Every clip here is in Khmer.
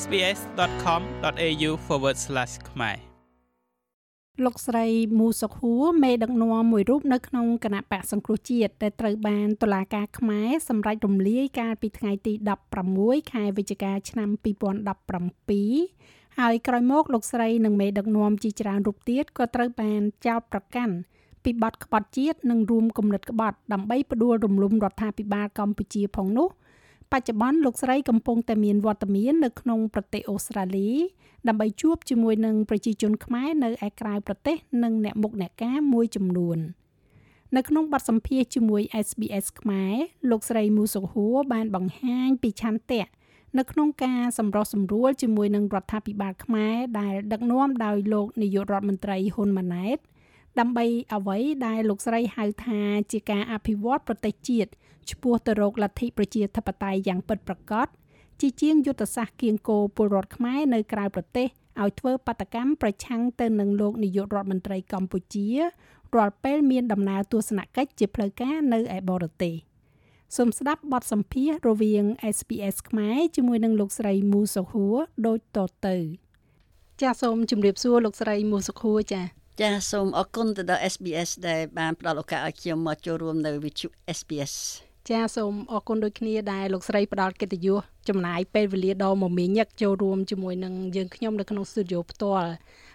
sbs.com.au/ ខ្មែរលោកស្រីមូសុខហួរមេដឹកនាំមួយរូបនៅក្នុងគណៈបកសង្គ្រោះជាតិដែលត្រូវបានតុលាការខ្មែរសម្រេចរំលាយកាលពីថ្ងៃទី16ខែវិច្ឆិកាឆ្នាំ2017ហើយក្រោយមកលោកស្រីនិងមេដឹកនាំជាច្រើនរូបទៀតក៏ត្រូវបានចោទប្រកាន់ពីបទក្បត់ជាតិនិងរួមគំនិតក្បត់ដើម្បីផ្ដួលរំលំរដ្ឋាភិបាលកម្ពុជាផងនោះ បច្ចុប្បន្នលោកស្រីកំពុងតែមានវត្តមាននៅក្នុងប្រទេសអូស្ត្រាលីដើម្បីជួបជាមួយនឹងប្រជាជនខ្មែរនៅឯក្រៅប្រទេសនិងអ្នកមុខអ្នកការមួយចំនួននៅក្នុងបទសម្ភាសន៍ជាមួយ SBS ខ្មែរលោកស្រីមូសុហួរបានបង្ហាញពីឆន្ទៈនៅក្នុងការសម្រុះសម្រួលជាមួយនឹងរដ្ឋាភិបាលខ្មែរដែលដឹកនាំដោយលោកនាយករដ្ឋមន្ត្រីហ៊ុនម៉ាណែតដើម្បីអ្វីដែលលោកស្រីហៅថាជាការអភិវឌ្ឍប្រទេសជាតិ ឆ្ពោះទៅរកលទ្ធិប្រជាធិបតេយ្យយ៉ាងពិតប្រាកដជាជាងយុទ្ធសាស្ត្រគៀងគោពលរដ្ឋខ្មែរនៅក្រៅប្រទេសឲ្យធ្វើបដកម្មប្រឆាំងទៅនឹងលោកនាយករដ្ឋមន្ត្រីកម្ពុជារាល់ពេលមានដំណើរទស្សនកិច្ចជាផ្លូវការនៅឯបរទេសសូមស្ដាប់បទសម្ភាសន៍រវាង SPS ខ្មែរជាមួយនឹងលោកស្រីមូសុខួរដូចតទៅ ចាសសូមជម្រាបសួរលោកស្រីមូសុខួរចាចាសសូមអរគុណទៅដល់ SBS ដែលបានផ្ដល់ឱកាសឲ្យខ្ញុំមកចូលរួមនៅវិទ្យុ SBS ចាសូមអរគុណដូចគ្នាដែលលោកស្រីផ្ដល់កិត្តិយសចំណាយពេលវេលាដ៏មមាញឹកចូលរួមជាមួយនឹងយើងខ្ញុំនៅក្នុងស្ទូឌីយោផ្ទាល់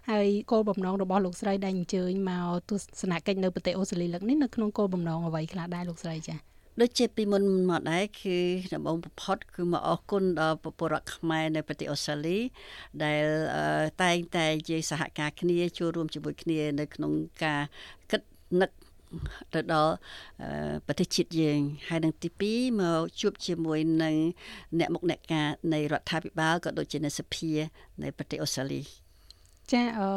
ហើយគោលបំណងរបស់លោកស្រីដែលអញ្ជើញមកទស្សនកិច្ចនៅប្រទេសអូស្ត្រាលីលើកនេះនៅក្នុងគោលបំណងអ្វីខ្លះដែរលោកស្រីចាដូចជាពីមុនមកដែរគឺដំបូងបំផុតគឺមកអរគុណដល់ពលរដ្ឋខ្មែរនៅប្រទេសអូស្ត្រាលីដែលតែងតែជាសហការគ្នាចូលរួមជាមួយគ្នានៅក្នុងការគិតនឹក ទៅដល់ប្រទេសជាតិយើង ហើយនឹងទី2មកជួបជាមួយនឹងអ្នកមុខអ្នកការនៃរដ្ឋាភិបាលក៏ដូចជានៅសភានៃប្រទេសអូស្ត្រាលីចាអឺ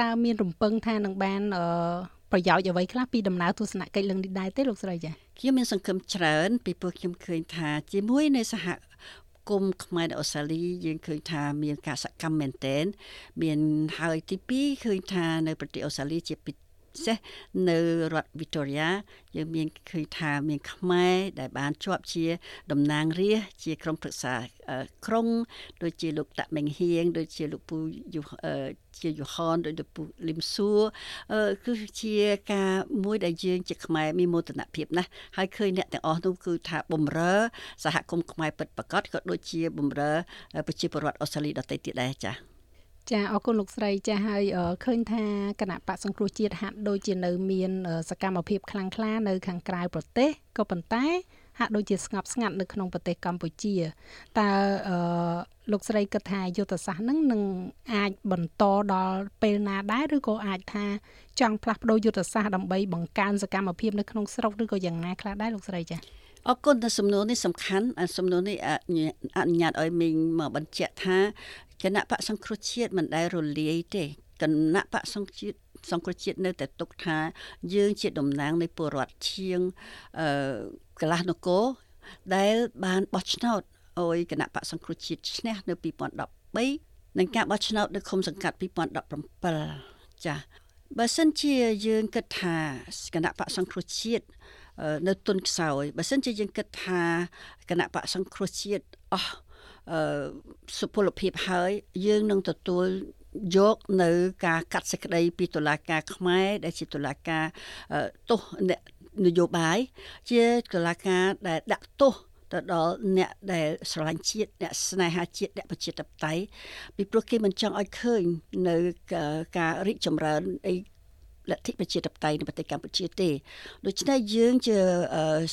តើមានរំពឹងថានឹងបានអឺប្រយោជន៍អ្វីខ្លះពីដំណើរទស្សនកិច្ចលើនេះដែរទេលោកស្រីចាខ្ញុំមានសង្ឃឹមច្រើន ពីព្រោះខ្ញុំឃើញថាជាមួយនៃសហគមន៍ខ្មែរនៅអូស្ត្រាលីយើងឃើញថាមានការសកម្មមែនទែនមានហើយទី2ឃើញថានៅប្រទេសអូស្ត្រាលីជាពិ សេសនៅរដ្ឋ Victoria យើងមានឃើញថាមានខ្មែរដែលបានជាប់ជាតំណាងរាស្ត្រជាក្រុមប្រឹក្សាក្រុងដូចជាលោកតាក់មេងហៀងដូចជាលោកពូយុជាយូហនដោយលោកពូលឹមសួរគឺជាការមួយដែលយើងជាខ្មែរមានមោទនភាពណាស់ហើយឃើញអ្នកទាំងអស់នោះគឺថាបំរើសហគមន៍ខ្មែរពិតប្រាកដក៏ដូចជាបំរើប្រជាពលរដ្ឋអូស្ត្រាលីដទៃទៀតដែរចា៎ ចាអរគុណលោកស្រីចាហើយឃើញថាគណៈបកសង្គ្រោះជាតិហាក់ដូចជានៅមានសកម្មភាពខ្លាំងក្លានៅខាងក្រៅប្រទេសក៏ប៉ុន្តែហាក់ដូចជាស្ងប់ស្ងាត់នៅក្នុងប្រទេសកម្ពុជាតើអឺលោកស្រីគិតថាយុទ្ធសាស្ត្រហ្នឹងនឹងអាចបន្តដល់ពេលណាដែរឬក៏អាចថាចង់ផ្លាស់ប្ដូរយុទ្ធសាស្ត្រដើម្បីបង្កើនសកម្មភាពនៅក្នុងស្រុកឬក៏យ៉ាងណាខ្លះដែរលោកស្រីចា អរគុណតែសំណួរនេះសំខាន់សំណួរនេះអនុញ្ញាតឲ្យមីងមកបញ្ជាក់ថាគណៈបកសង្គ្រោះជាតិមិនដែលរលាយទេគណៈបកសង្គ្រោះជាតិសង្គ្រោះជាតិនៅតែទុកថាយើងជាតំណាងនៃពលរដ្ឋឈៀងអឺកលាស់នគរដែលបានបោះឆ្នោតអយគណៈបកសង្គ្រោះជាតិឈ្នះនៅ2013និងការបោះឆ្នោតនៅឃុំសង្កាត់2017ចា៎បើសិនជាយើងគិតថាគណៈបកសង្គ្រោះជាតិ នៅទុនខ្សោយបើសិនជាយើងគិតថាគណៈបកសង្គ្រោះជាតិអស់អឺសុពលភាពហើយយើងនឹងទទួលយកនៅការកាត់សេចក្តីពីតុលាការខ្មែរដែលជាតុលាការទោសនយោបាយជាតុលាការដែលដាក់ទោសទៅដល់អ្នកដែលស្រឡាញ់ជាតិអ្នកស្នេហាជាតិអ្នកប្រជាធិបតេយ្យពីព្រោះគេមិនចង់ឲ្យឃើញនៅការរីកចម្រើនអី លទ្ធិប្រជាធិបតេយ្យនៅប្រទេសកម្ពុជាទេដូច្នេះយើងជា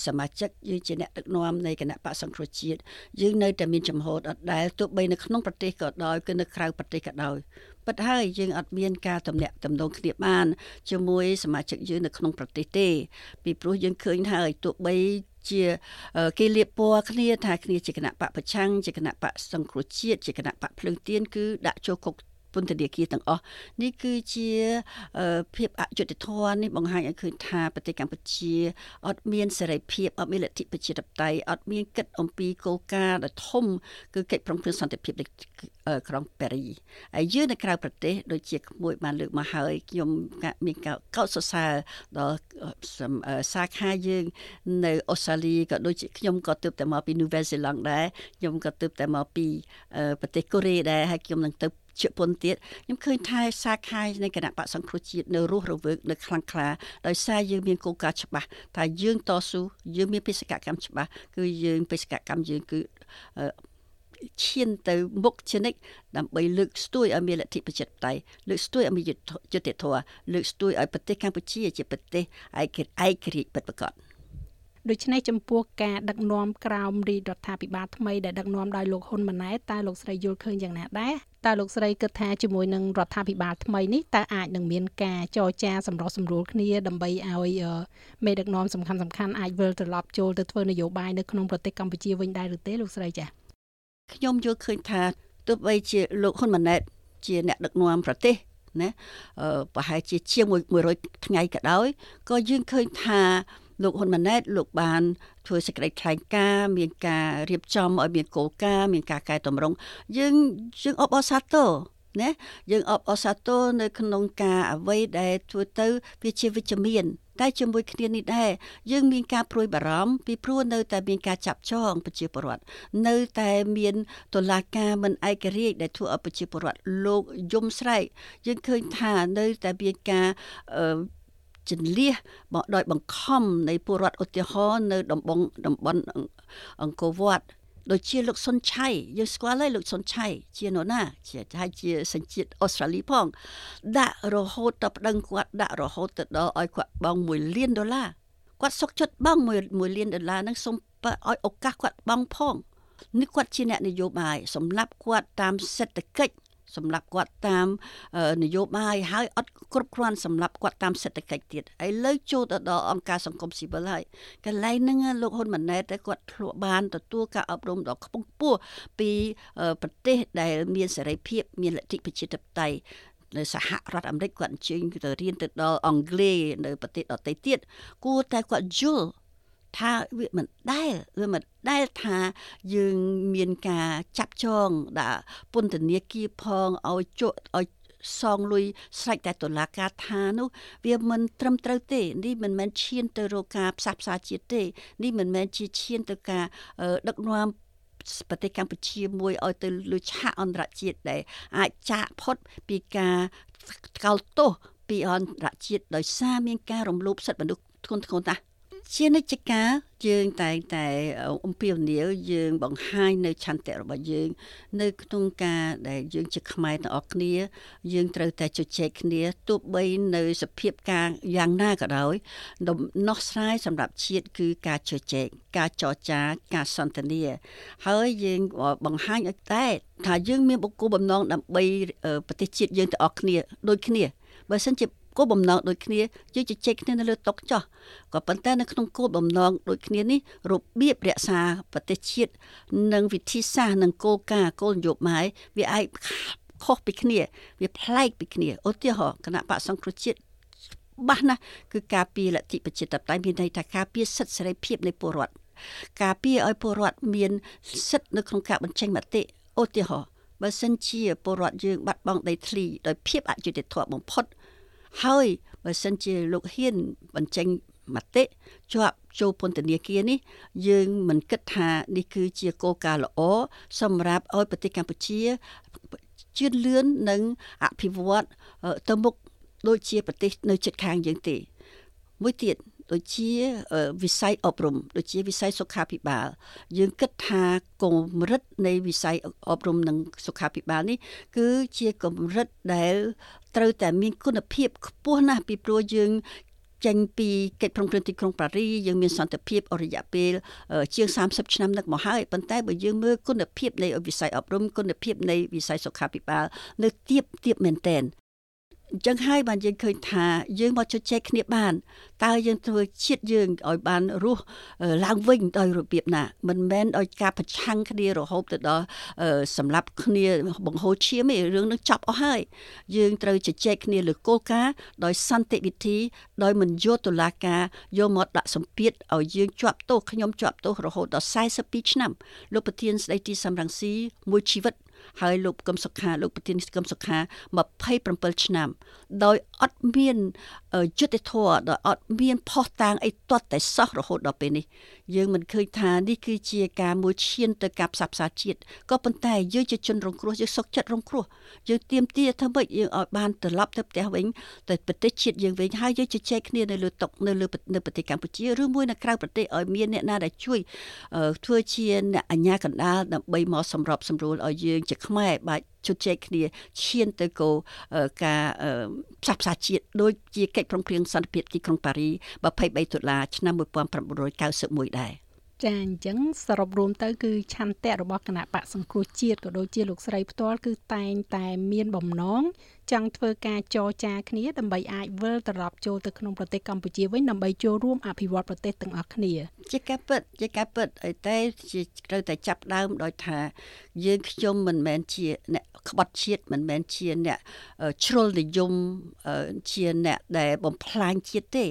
សមាជិកយើងជាអ្នកដឹកនាំនៃគណៈបកសង្គ្រោះជាតិយើងនៅតែមានចំហដដែលទោះបីនៅក្នុងប្រទេសក៏ដោយគឺនៅក្រៅប្រទេសក៏ដោយប៉ុន្តែហើយយើងអត់មានការតំណាក់តំណងគ្នាបានជាមួយសមាជិកយើងនៅក្នុងប្រទេសទេ ពីព្រោះយើងឃើញហើយទោះបីជាគេលៀបពណ៌គ្នាថាគ្នាជាគណៈបកប្រឆាំងជាគណៈបកសង្គ្រោះជាតិជាគណៈបកភ្លើងទៀនគឺដាក់ចូលគុក ពន្ធនាគារទាំងអស់នេះគឺជាភាពអយុត្តិធម៌នេះបង្ហាញឲ្យឃើញថាប្រទេសកម្ពុជាអត់មានសេរីភាពអត់មានលទ្ធិប្រជាធិបតេយ្យអត់មានគិតអំពីគោលការណ៍ដ៏ធំគឺកិច្ចប្រឹងប្រែងសន្តិភាពនៅ ក្រុងប៉ារីហើយយើងនៅក្រៅប្រទេសដូចជាក្មួយបានលើកមកហើយខ្ញុំមានការកោតសរសើរដល់សាខាយើងនៅអូស្ត្រាលីក៏ដូចជាខ្ញុំក៏ទើបតែមកពី New Zealand ដែរខ្ញុំក៏ទើបតែមកពីប្រទេសកូរ៉េដែរហើយខ្ញុំនឹងទៅជាពន្ធទៀតខ្ញុំឃើញថាសាខានៃគណៈបកសង្គ្រោះជាតិនៅរស់រវើកនៅខ្លាំងក្លាដោយសារយើងមានគោលការណ៍ច្បាស់ថាយើងតស៊ូយើងមានបេសកកម្មច្បាស់គឺយើងបេសកកម្មយើងគឺ ឈានទៅមុខជានិច្ចដើម្បីលើកស្ទួយឲ្យមានលទ្ធិប្រជាធិបតេយ្យលើកស្ទួយឲ្យមានយុត្តិធម៌លើកស្ទួយឲ្យប្រទេសកម្ពុជាជាប្រទេសឯកឯករាជ្យពិតប្រាកដដូច្នេះចំពោះការដឹកនាំក្រោមរាជរដ្ឋាភិបាលថ្មីដែលដឹកនាំដោយលោកហ៊ុនម៉ាណែតតើលោកស្រីយល់ឃើញយ៉ាងណាដែរតើលោកស្រីគិតថាជាមួយនឹងរដ្ឋាភិបាលថ្មីនេះតើអាចនឹងមានការចរចាសម្រុះសម្រួលគ្នាដើម្បីឲ្យមេដឹកនាំសំខាន់សំខាន់អាចវិលត្រឡប់ចូលទៅធ្វើនយោបាយនៅក្នុងប្រទេសកម្ពុជាវិញដែរឬទេលោកស្រីចា៎ ខ្ញុំយល់ឃើញថាទោះបីជាលោកហ៊ុនម៉ាណែតជាអ្នកដឹកនាំប្រទេសណាអឺប្រហែលជាជាង100ថ្ងៃក៏ដោយក៏យើងឃើញថាលោកហ៊ុនម៉ាណែតលោកបានធ្វើសេចក្តីថ្លែងការណ៍មានការរៀបចំឲ្យមានគោលការណ៍មានការកែតម្រង់យើងយើងអបអរសាទរ ណាយើងអបអរសាទរនៅក្នុងការអ្វីដែលធ្វើទៅវាជាវិជ្ជមានតែជាមួយគ្នានេះដែរយើងមានការព្រួយបារម្ភពីព្រោះនៅតែមានការចាប់ចងប្រជាពលរដ្ឋនៅតែមានតុលាការមិនឯករាជ្យដែលធ្វើឲ្យប្រជាពលរដ្ឋលោកយំស្រែកយើងឃើញថានៅតែមានការអឺចន្លះមកដោយបង្ខំនៃពលរដ្ឋឧទាហរណ៍នៅតំបន់តំបន់អង្គរវត្ត ដូចជាលោកសុនឆៃយើងស្គាល់ហើយលោកសុនឆៃជានរណាជាហើយជាសញ្ជាតិអូស្ត្រាលីផង ដាក់រហូតដល់ប្តឹងគាត់ដាក់រហូតទៅដល់ឲ្យគាត់បង់1លានដុល្លារគាត់សុកចិត្តបង់1លានដុល្លារហ្នឹងសូមឲ្យឱកាសគាត់បង់ផងនេះគាត់ជាអ្នកនយោបាយសម្រាប់គាត់តាមសេដ្ឋកិច្ច សម្រាប់គាត់តាមនយោបាយហើយអត់គ្រប់គ្រាន់សម្រាប់គាត់តាមសេដ្ឋកិច្ចទៀតឥឡូវចូលទៅដល់អង្គការសង្គមស៊ីវិលហើយកន្លែងហ្នឹងលោកហ៊ុនម៉ាណែតគាត់ធ្លាប់បានទទួលការអប់រំដ៏ខ្ពង់ខ្ពស់ពីប្រទេសដែលមានសេរីភាពមានលទ្ធិប្រជាធិបតេយ្យនៅសហរដ្ឋអាមេរិកគាត់អញ្ជើញទៅរៀនទៅដល់អង់គ្លេសនៅប្រទេសដទៃទៀតគួរតែគាត់យល់ ថាវាមិនដែលវាមិនដែលថាយើងមានការចាប់ចងដាក់ពន្ធនាគារផងឲ្យជក់ឲ្យសងលុយស្រេចតែតុលាការថានោះវាមិនត្រឹមត្រូវទេនេះមិនមែនឈានទៅរកការផ្សះផ្សាជាតិទេនេះមិនមែនជាឈានទៅការដឹកនាំប្រទេសកម្ពុជាមួយឲ្យទៅលើឆាកអន្តរជាតិដែលអាចចាកផុតពីការថ្កោលទោសពីអន្តរជាតិដោយសារមានការរំលោភសិទ្ធិមនុស្សធ្ងន់ធ្ងរណាស់ ជានិច្ចកាលយើងតែងតែអំពាវនាវយើងបង្ហាញនៅឆន្ទៈរបស់យើង នៅក្នុងការដែលយើងជាខ្មែរទាំងអស់គ្នា យើងត្រូវតែជជែកគ្នាទោះបីនៅសភាពការយ៉ាងណាក៏ដោយដំណោះស្រាយសម្រាប់ជាតិគឺការជជែកការចរចាការសន្ទនាហើយយើងបង្ហាញឲ្យតែថាយើងមានបុគ្គលបំណងដើម្បីប្រទេសជាតិយើងទាំងអស់គ្នាដូចគ្នាបើមិនជា គោលបំណងដូចគ្នាយើងជជែកគ្នានៅលើតុចោះក៏ប៉ុន្តែនៅក្នុងគោលបំណងដូចគ្នានេះរបៀបរក្សាប្រទេសជាតិនិងវិធីសាស្ត្រនិងគោលការណ៍គោលនយោបាយវាអាចខុសពីគ្នាវាប្លែកពីគ្នាឧទាហរណ៍គណៈបកសង្គ្រោះជាតិបាសណាគឺការពារលទ្ធិប្រជាធិបតេយ្យមានន័យថាការពារសិទ្ធិសេរីភាពនៃពលរដ្ឋការពារឲ្យពលរដ្ឋមានសិទ្ធិនៅក្នុងការបញ្ចេញមតិឧទាហរណ៍បើសិនជាពលរដ្ឋយើងបាត់បង់ដីធ្លីដោយភាពអយុត្តិធម៌បំផុត ហើយបើសិនជាលោកហ៊ានបញ្ចេញមតិជាប់ចូលពន្ធនាគារនេះយើងមិនគិតថានេះគឺជាគោលការណ៍ល្អសម្រាប់ឲ្យប្រទេសកម្ពុជាជឿនលឿននិងអភិវឌ្ឍទៅមុខដូចជាប្រទេសនៅជិតខាងយើងទេមួយទៀត ដូចជាវិស័យអប់រំដូចជាវិស័យសុខាភិបាល យើងគិតថាកម្រិតនៃវិស័យអប់រំនិងសុខាភិបាលនេះ គឺជាកម្រិតដែល ត្រូវតែមានគុណភាពខ្ពស់ណាស់ពីព្រោះយើងចេញពីកិច្ចព្រមព្រៀងទីក្រុងប៉ារីយើងមានសន្តិភាពអរិយៈពេលជាង30ឆ្នាំនឹកមកហើយប៉ុន្តែបើយើងមើលគុណភាពនៃវិស័យអប់រំគុណភាពនៃវិស័យសុខាភិបាល នៅទៀបទៀបមែនតែន អញ្ចឹងហើយបានយើងឃើញថាយើងមកជជែកគ្នាបានតើយើងធ្វើជាតិយើងឲ្យបានរស់ឡើងវិញដោយរបៀបណា មិនមែនដោយការប្រឆាំងគ្នារហូតទៅដល់សម្រាប់គ្នាបង្ហូរឈាមទេរឿងនឹងចប់អស់ហើយយើងត្រូវជជែកគ្នាលើគោលការណ៍ដោយសន្តិវិធីដោយមិនយកតុលាការយកមកដាក់សម្ពាធឲ្យយើងជាប់ទោសខ្ញុំជាប់ទោសរហូតដល់42ឆ្នាំលោកប្រធានស្ដីទីសំរងស៊ីមួយជីវិត ហើយលោកកឹមសុខាលោកប្រធានកឹមសុខា27ឆ្នាំ ដោយអត់មានយុទ្ធធរដោយអត់មានផុសតាងអីទាត់តែសោះរហូតដល់ពេលនេះយើងមិនឃើញថានេះគឺជាការមួយឈានទៅការផ្សះផ្សាជាតិក៏ប៉ុន្តែយើងជាជនរងគ្រោះយើងសុខចិត្តរងគ្រោះយើងទៀមទាធ្វើម៉េចយើងឲ្យបានត្រឡប់ទៅផ្ទះវិញទៅប្រទេសជាតិយើងវិញហើយយើងជជែកគ្នានៅលើតុនៅលើនៅប្រទេសកម្ពុជាឬមួយនៅក្រៅប្រទេសឲ្យមានអ្នកណាដែលជួយធ្វើជាអ្នកអាជ្ញាកណ្ដាលដើម្បីមកសម្របសម្រួលឲ្យយើងជាខ្មែរបាទជជែកគ្នាឈានទៅគោការផ្សះផ្សាជាតិដូចជាកិច្ចព្រមព្រៀងសន្តិភាពទីក្រុងប៉ារី23ដុល្លារឆ្នាំ1991ដែរ ចាអញ្ចឹងសរុបរួមទៅគឺឆន្ទៈរបស់គណៈបកសង្គ្រោះជាតិក៏ដូចជាលោកស្រីផ្ទាល់គឺតែងតែមានបំណងចង់ធ្វើការចរចាគ្នាដើម្បីអាចវិលត្រឡប់ចូលទៅក្នុងប្រទេសកម្ពុជាវិញដើម្បីចូលរួមអភិវឌ្ឍប្រទេសទាំងអស់គ្នា ជាការពិតជាការពិតឲ្យតែជាត្រូវតែចាប់ដើមដោយថា យើងខ្ញុំមិនមែនជាអ្នកក្បត់ជាតិមិនមែនជាអ្នកជ្រុលនិយមជាអ្នកដែលបំផ្លាញជាតិទេ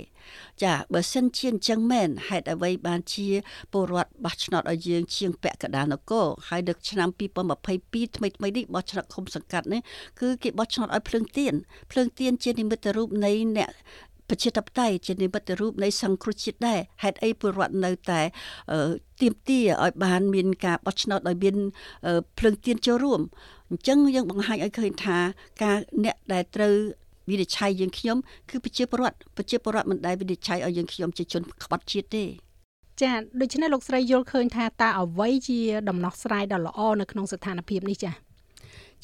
ចាបើសិនជាអញ្ចឹងមែនហេតុអ្វីបានជាពលរដ្ឋបោះឆ្នោតឲ្យយើងជាងពាក់កណ្ដាលនគរហើយដឹកឆ្នាំ2022ថ្មីថ្មីនេះបោះឆ្នោតឃុំសង្កាត់នេះគឺគេបោះឆ្នោតឲ្យភ្លើងទៀនភ្លើងទៀនជានិមិត្តរូបនៃអ្នកប្រជាធិបតេយ្យជានិមិត្តរូបនៃសង្គ្រោះជាតិដែរហេតុអីពលរដ្ឋនៅតែទៀមទាឲ្យបានមានការបោះឆ្នោតដោយមានភ្លើងទៀនចូលរួមអញ្ចឹងយើងបង្ហាញឲ្យឃើញថាការអ្នកដែលត្រូវ វិនិច្ឆ័យយើងខ្ញុំគឺប្រជាពលរដ្ឋប្រជាពលរដ្ឋមិនដែលវិនិច្ឆ័យឲ្យយើងខ្ញុំជាជនក្បត់ជាតិទេចាដូច្នេះលោកស្រីយល់ឃើញថាតើអ្វីជាដំណោះស្រាយដ៏ល្អនៅក្នុងស្ថានភាពនេះចា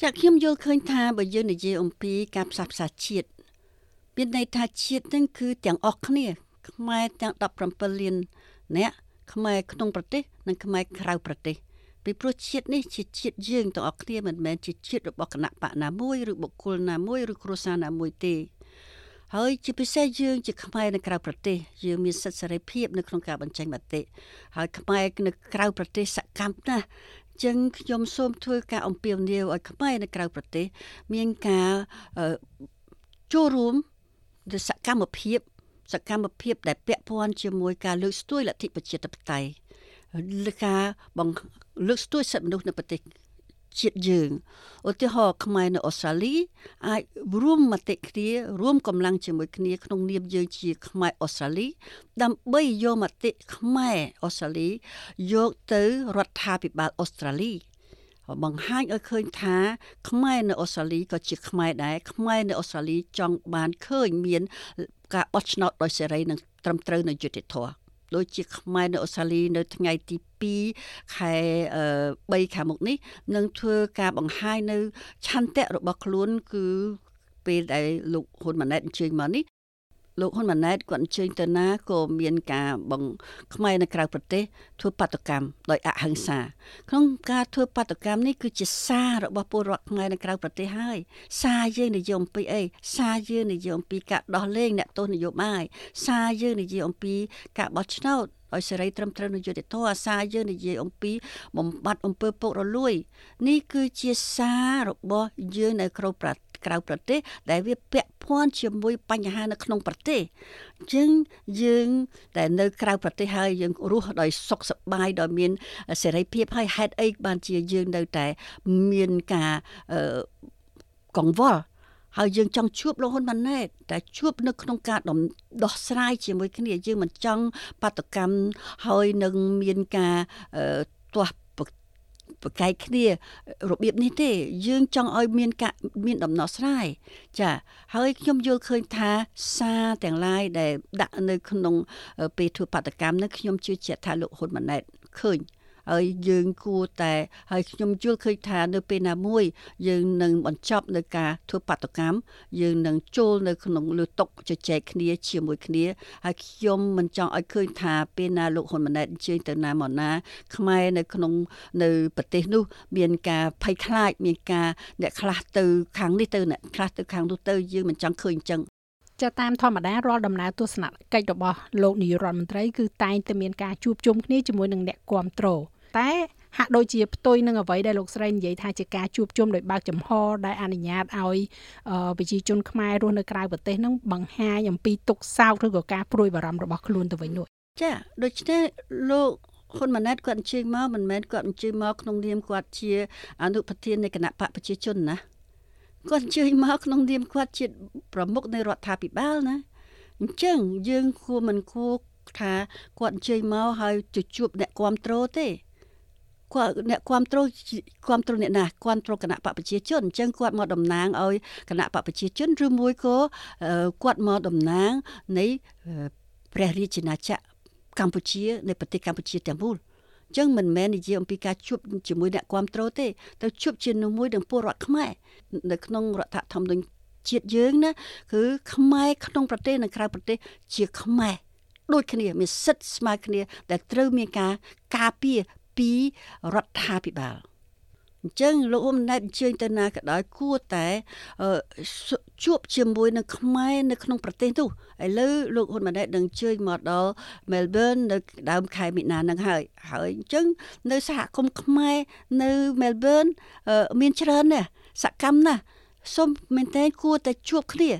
ចាខ្ញុំយល់ឃើញថាបើយើងនិយាយអំពីការផ្សះផ្សាជាតិមានន័យថាជាតិនឹងគឺទាំងអស់គ្នា ខ្មែរទាំង17លានអ្នកខ្មែរក្នុងប្រទេស និងខ្មែរក្រៅប្រទេស ពីព្រោះជាតិនេះជាជាតិយើងទាំងអស់គ្នាមិនមែនជាជាតិរបស់គណៈបកណាមួយឬបុគ្គលណាមួយឬគ្រួសារណាមួយទេហើយជាពិសេសយើងជាខ្មែរនៅក្រៅប្រទេសយើងមានសិទ្ធិសេរីភាពនៅក្នុងការបញ្ចេញមតិហើយខ្មែរនៅក្រៅប្រទេសសកម្មណាស់ចឹងខ្ញុំសូមធ្វើការអំពាវនាវឲ្យខ្មែរនៅក្រៅប្រទេស មានការចូលរួមទៅសកម្មភាពសកម្មភាពដែលពាក់ព័ន្ធជាមួយការលើកស្ទួយលទ្ធិប្រជាធិបតេយ្យ លើការបង្លើកស្ទួយសិទ្ធិមនុស្សនៅប្រទេសជាតិយើងឧទាហរណ៍ខ្មែរនៅអូស្ត្រាលីអាចរួមមតិគ្នារួមកម្លាំងជាមួយគ្នាក្នុងនាមយើងជាខ្មែរអូស្ត្រាលី ដើម្បីយកមតិខ្មែរអូស្ត្រាលីយកទៅរដ្ឋាភិបាលអូស្ត្រាលីបង្ហាញឲ្យឃើញថាខ្មែរនៅអូស្ត្រាលីក៏ជាខ្មែរដែរខ្មែរនៅអូស្ត្រាលីចង់បានឃើញមាន ការបោះឆ្នោតដោយសេរីនិងត្រឹមត្រូវនៅយុត្តិធម៌ ដូចជាខ្មែរនៅអូស្ត្រាលីនៅថ្ងៃទី2ខែ3ខាងមុខនេះនឹងធ្វើការបង្ហាញនៅឆន្ទៈរបស់ខ្លួនគឺពេលដែលលោកហ៊ុនម៉ាណែតអញ្ជើញមកនេះ លោកហ៊ុនម៉ាណែតគាត់អញ្ជើញទៅណាក៏មានការបង្ខ្មែរនៅក្រៅប្រទេសធ្វើបាតកម្មដោយអហិង្សា ក្នុងការធ្វើបាតកម្មនេះគឺជាសាររបស់ពលរដ្ឋខ្មែរនៅក្រៅប្រទេសហើយសារយើងនិយាយអំពីអីសារយើងនិយាយអំពីការដោះលែងអ្នកទោសនយោបាយសារយើងនិយាយអំពីការបោះឆ្នោតឲ្យសេរីត្រឹមត្រូវនៅយុត្តិធម៌អាសាយើងនិយាយអំពីបំបត្តិអំពើពុករលួយ នេះគឺជាសាររបស់យើងនៅក្រៅប្រទេស ក្រៅប្រទេស ដែលវាពាក់ព័ន្ធជាមួយបញ្ហានៅក្នុងប្រទេសអញ្ចឹងយើងដែលនៅក្រៅប្រទេសហើយយើងរស់ដោយសុខសប្បាយដោយមានសេរីភាពហើយហេតុអីបានជាយើងនៅតែមានការកង្វល់ហើយយើងចង់ជួបលោកហ៊ុនម៉ាណែតតែជួបនៅក្នុងការដោះស្រាយជាមួយគ្នាយើងមិនចង់បាតកម្មហើយនឹងមានការទាស់ ប្រកែកគ្នារបៀបនេះទេ យើងចង់ឲ្យមានការមានដំណោះស្រាយចាហើយខ្ញុំយល់ឃើញថាសារទាំងឡាយដែលដាក់នៅក្នុងពេលធ្វើបាតកម្មនេះខ្ញុំជឿជាក់ថាលោកហ៊ុនម៉ាណែតឃើញ ហើយយើងគួរតែហើយខ្ញុំយល់ឃើញថានៅពេលណាមួយ យើងនឹងបញ្ចប់នៅការធ្វើបាតុកម្មយើងនឹងចូលនៅក្នុងលើតុជជែកគ្នាជាមួយគ្នាហើយខ្ញុំមិនចង់ឲ្យឃើញថាពេលណាលោកហ៊ុនម៉ាណែតអញ្ជើញទៅណាមកណា ខ្មែរនៅក្នុងនៅប្រទេសនោះ មានការភ័យខ្លាចមានការអ្នកខ្លះទៅខាងនេះទៅអ្នកខ្លះទៅខាងនោះទៅយើងមិនចង់ឃើញអញ្ចឹង ចាតាមធម្មតារាល់ដំណើរទស្សនកិច្ចរបស់លោកនាយរដ្ឋមន្ត្រីគឺតែងតែមានការជួបជុំគ្នាជាមួយនឹងអ្នកគាំទ្រតែហាក់ដូចជាផ្ទុយនឹងអ្វីដែលលោកស្រីនិយាយថាជាការជួបជុំដោយបើកចំហដែលអនុញ្ញាតឲ្យប្រជាជនខ្មែររស់នៅក្រៅប្រទេសនឹងបង្ហាញអំពីទុកសោកឬក៏ការព្រួយបារម្ភរបស់ខ្លួនទៅវិញនោះចាដូច្នេះលោកហ៊ុនម៉ាណែតគាត់អញ្ជើញមកមិនមែនគាត់អញ្ជើញមកក្នុងនាមគាត់ជាអនុប្រធាននៃគណៈបកប្រជាជនណា គាត់អញ្ជើញមកក្នុងនាមគាត់ជាប្រមុខនៃរដ្ឋាភិបាលណាអញ្ចឹងយើងគួរមិនគួរថាគាត់អញ្ជើញមកហើយទៅជួបអ្នកគ្រប់គ្រងទេគាត់អ្នកគ្រប់គ្រងគ្រប់គ្រងអ្នកណាគ្រប់គ្រងគណៈបកប្រជាជនអញ្ចឹងគាត់មកតំណាងឲ្យគណៈបកប្រជាជនឬមួយក៏គាត់មកតំណាងនៃព្រះរាជាណាចក្រកម្ពុជា នៃប្រទេសកម្ពុជាទាំងមូលអញ្ចឹងមិនមែននិយាយអំពីការជួបជាមួយអ្នកគ្រប់គ្រងទេទៅជួបជាមួយនឹងពលរដ្ឋខ្មែរនៅក្នុងរដ្ឋធម្មនុញ្ញជាតិយើងណាគឺខ្មែរក្នុងប្រទេសនិងក្រៅប្រទេសជាខ្មែរដូចគ្នាមានសិទ្ធិស្មើគ្នាដែលត្រូវមានការការពារពីរដ្ឋាភិបាល អញ្ចឹងលោកហ៊ុនម៉ាណែតអញ្ជើញទៅណាក៏ដោយគួរតែជួបជាមួយនឹងខ្មែរនៅក្នុងប្រទេសនោះឥឡូវលោកហ៊ុនម៉ាណែតនឹងអញ្ជើញមកដល់ Melbourne នៅដើមខែមីនានឹងហើយហើយអញ្ចឹងនៅសហគមន៍ខ្មែរនៅ Melbourne មានច្រើនណាស់សកម្មណាស់សូមមែនតើគួរតែជួបគ្នា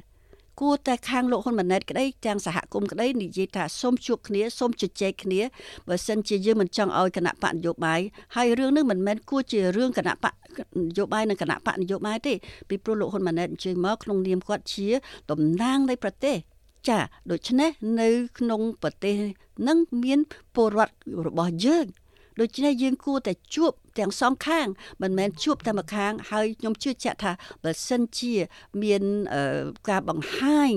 គួរតែខាងលោកហ៊ុនម៉ាណែតក្តីទាំងសហគមន៍ក្តីនិយាយថាសូមជួបគ្នាសូមជជែកគ្នាបើសិនជាយើងមិនចង់ឲ្យគណៈបកនយោបាយហើយរឿងនេះមិនមែនគួរជារឿងគណៈបកនយោបាយនិងគណៈបកនយោបាយទេពីព្រោះលោកហ៊ុនម៉ាណែតអញ្ជើញមកក្នុងនាមគាត់ជាតំណាងនៃប្រទេសចាដូច្នេះនៅក្នុងប្រទេសនឹងមានពលរដ្ឋរបស់យើងដូច្នេះយើងគួរតែជួប ទាំងសងខាងមិនមែនជួបតែម្ខាងហើយខ្ញុំជឿជាក់ថាបើសិនជាមានការបង្ហាញ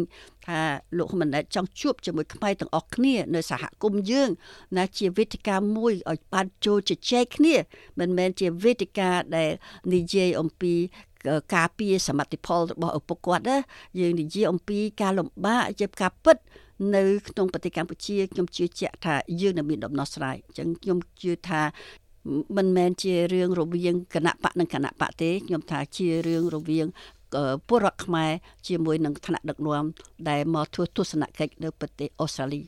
ថាលោកហ៊ុនម៉ាណែតចង់ជួបជាមួយខ្មែរទាំងអស់គ្នានៅសហគមន៍យើងណាជាវេទិកាមួយឲ្យបានចូលជជែកគ្នា មិនមែនជាវេទិកាដែលនិយាយអំពីការពារសមត្ថផលរបស់ឪពុកគាត់ណាយើងនិយាយអំពីការលំបាកជាការពិតនៅក្នុងប្រទេសកម្ពុជាខ្ញុំជឿជាក់ថាយើងនឹងមានដំណោះស្រាយអញ្ចឹងខ្ញុំជឿថា មិនមែនជារឿងរវាងគណៈបកនិងគណៈបកទេខ្ញុំថាជារឿងរវាងពលរដ្ឋខ្មែរជាមួយនឹងថ្នាក់ដឹកនាំដែលមកធ្វើទស្សនកិច្ចនៅប្រទេសអូស្ត្រាលី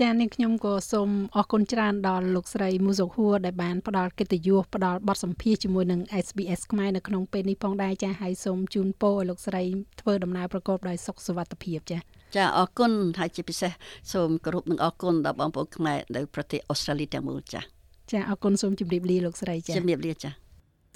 ចា៎នាងខ្ញុំក៏សូមអរគុណច្រើនដល់លោកស្រីមូសុហួរដែលបានផ្ដល់កិត្តិយសផ្ដល់បទសម្ភាសជាមួយនឹង SBS ខ្មែរនៅក្នុងពេលនេះផងដែរចា៎ហើយសូមជូនពរឲ្យលោកស្រីធ្វើដំណើរប្រកបដោយសុខសុវត្ថិភាពចា៎ចាអរគុណហើយជាពិសេសសូមគោរពនិងអរគុណដល់បងប្អូនខ្មែរនៅប្រទេសអូស្ត្រាលីទាំងមូលចា ចាអរគុណសូមជម្រាបលាលោកស្រីចាជម្រាបលាចា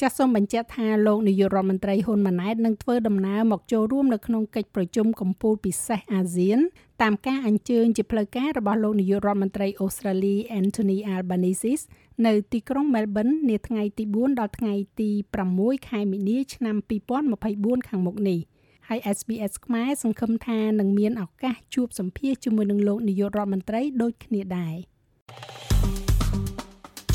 ចាសសូមបញ្ជាក់ថាលោកនាយករដ្ឋមន្ត្រីហ៊ុនម៉ាណែតនឹងធ្វើដំណើរមកចូលរួមនៅក្នុងកិច្ចប្រជុំកំពូលពិសេសអាស៊ានតាមការអញ្ជើញជាផ្លូវការរបស់លោកនាយករដ្ឋមន្ត្រីអូស្ត្រាលី Anthony Albanese នៅទីក្រុង Melbourne នាថ្ងៃទី4ដល់ថ្ងៃទី6ខែមីនាឆ្នាំ2024ខាងមុខនេះ។ហើយ SBS ខ្មែរសង្ឃឹមថានឹងមានឱកាសជួបសម្ភាសជាមួយនឹងលោកនាយករដ្ឋមន្ត្រីដូចគ្នាដែរ